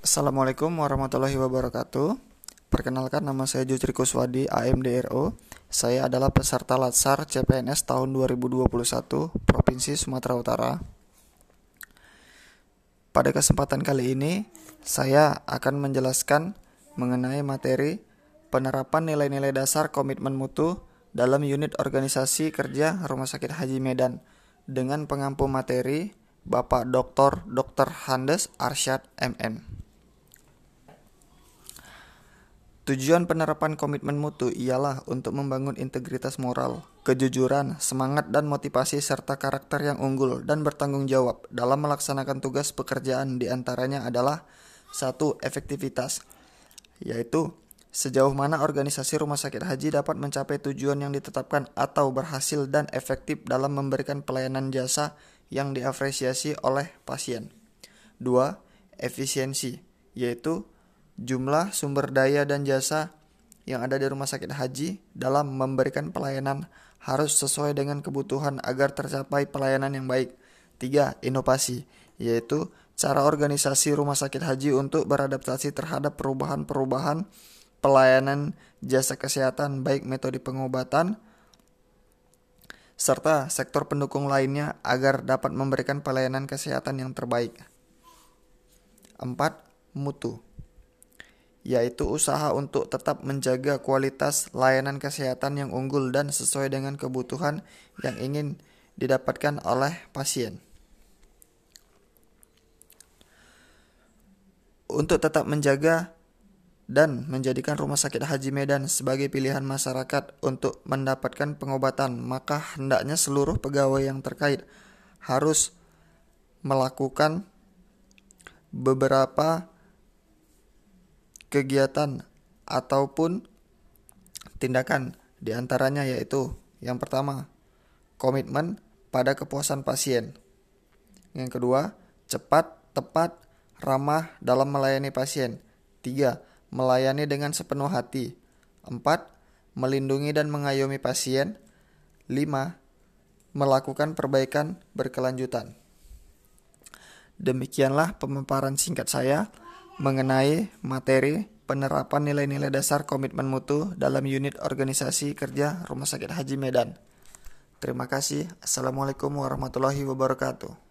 Assalamualaikum warahmatullahi wabarakatuh. Perkenalkan nama saya Jujri Kuswadi, AMDRO. Saya adalah peserta Latsar CPNS tahun 2021, Provinsi Sumatera Utara. Pada kesempatan kali ini, saya akan menjelaskan mengenai materi penerapan nilai-nilai dasar komitmen mutu dalam unit organisasi kerja Rumah Sakit Haji Medan dengan pengampu materi Bapak Dr. Dr. Handes Arsyad MM. Tujuan penerapan komitmen mutu ialah untuk membangun integritas moral, kejujuran, semangat dan motivasi serta karakter yang unggul dan bertanggung jawab dalam melaksanakan tugas pekerjaan di antaranya adalah satu efektivitas yaitu sejauh mana organisasi rumah sakit haji dapat mencapai tujuan yang ditetapkan atau berhasil dan efektif dalam memberikan pelayanan jasa yang diapresiasi oleh pasien. Dua, efisiensi yaitu jumlah sumber daya dan jasa yang ada di rumah sakit haji dalam memberikan pelayanan harus sesuai dengan kebutuhan agar tercapai pelayanan yang baik. Tiga, inovasi, yaitu cara organisasi rumah sakit haji untuk beradaptasi terhadap perubahan-perubahan pelayanan jasa kesehatan baik metode pengobatan serta sektor pendukung lainnya agar dapat memberikan pelayanan kesehatan yang terbaik. Empat, Mutu yaitu usaha untuk tetap menjaga kualitas layanan kesehatan yang unggul dan sesuai dengan kebutuhan yang ingin didapatkan oleh pasien. Untuk tetap menjaga dan menjadikan Rumah Sakit Haji Medan sebagai pilihan masyarakat untuk mendapatkan pengobatan, maka hendaknya seluruh pegawai yang terkait harus melakukan beberapa kegiatan ataupun tindakan di antaranya yaitu yang pertama komitmen pada kepuasan pasien. Yang kedua cepat tepat ramah dalam melayani pasien. Tiga melayani dengan sepenuh hati. Empat melindungi dan mengayomi pasien. Lima melakukan perbaikan berkelanjutan. Demikianlah pemaparan singkat saya mengenai materi penerapan nilai-nilai dasar komitmen mutu dalam unit organisasi kerja Rumah Sakit Haji Medan. Terima kasih. Assalamualaikum warahmatullahi wabarakatuh.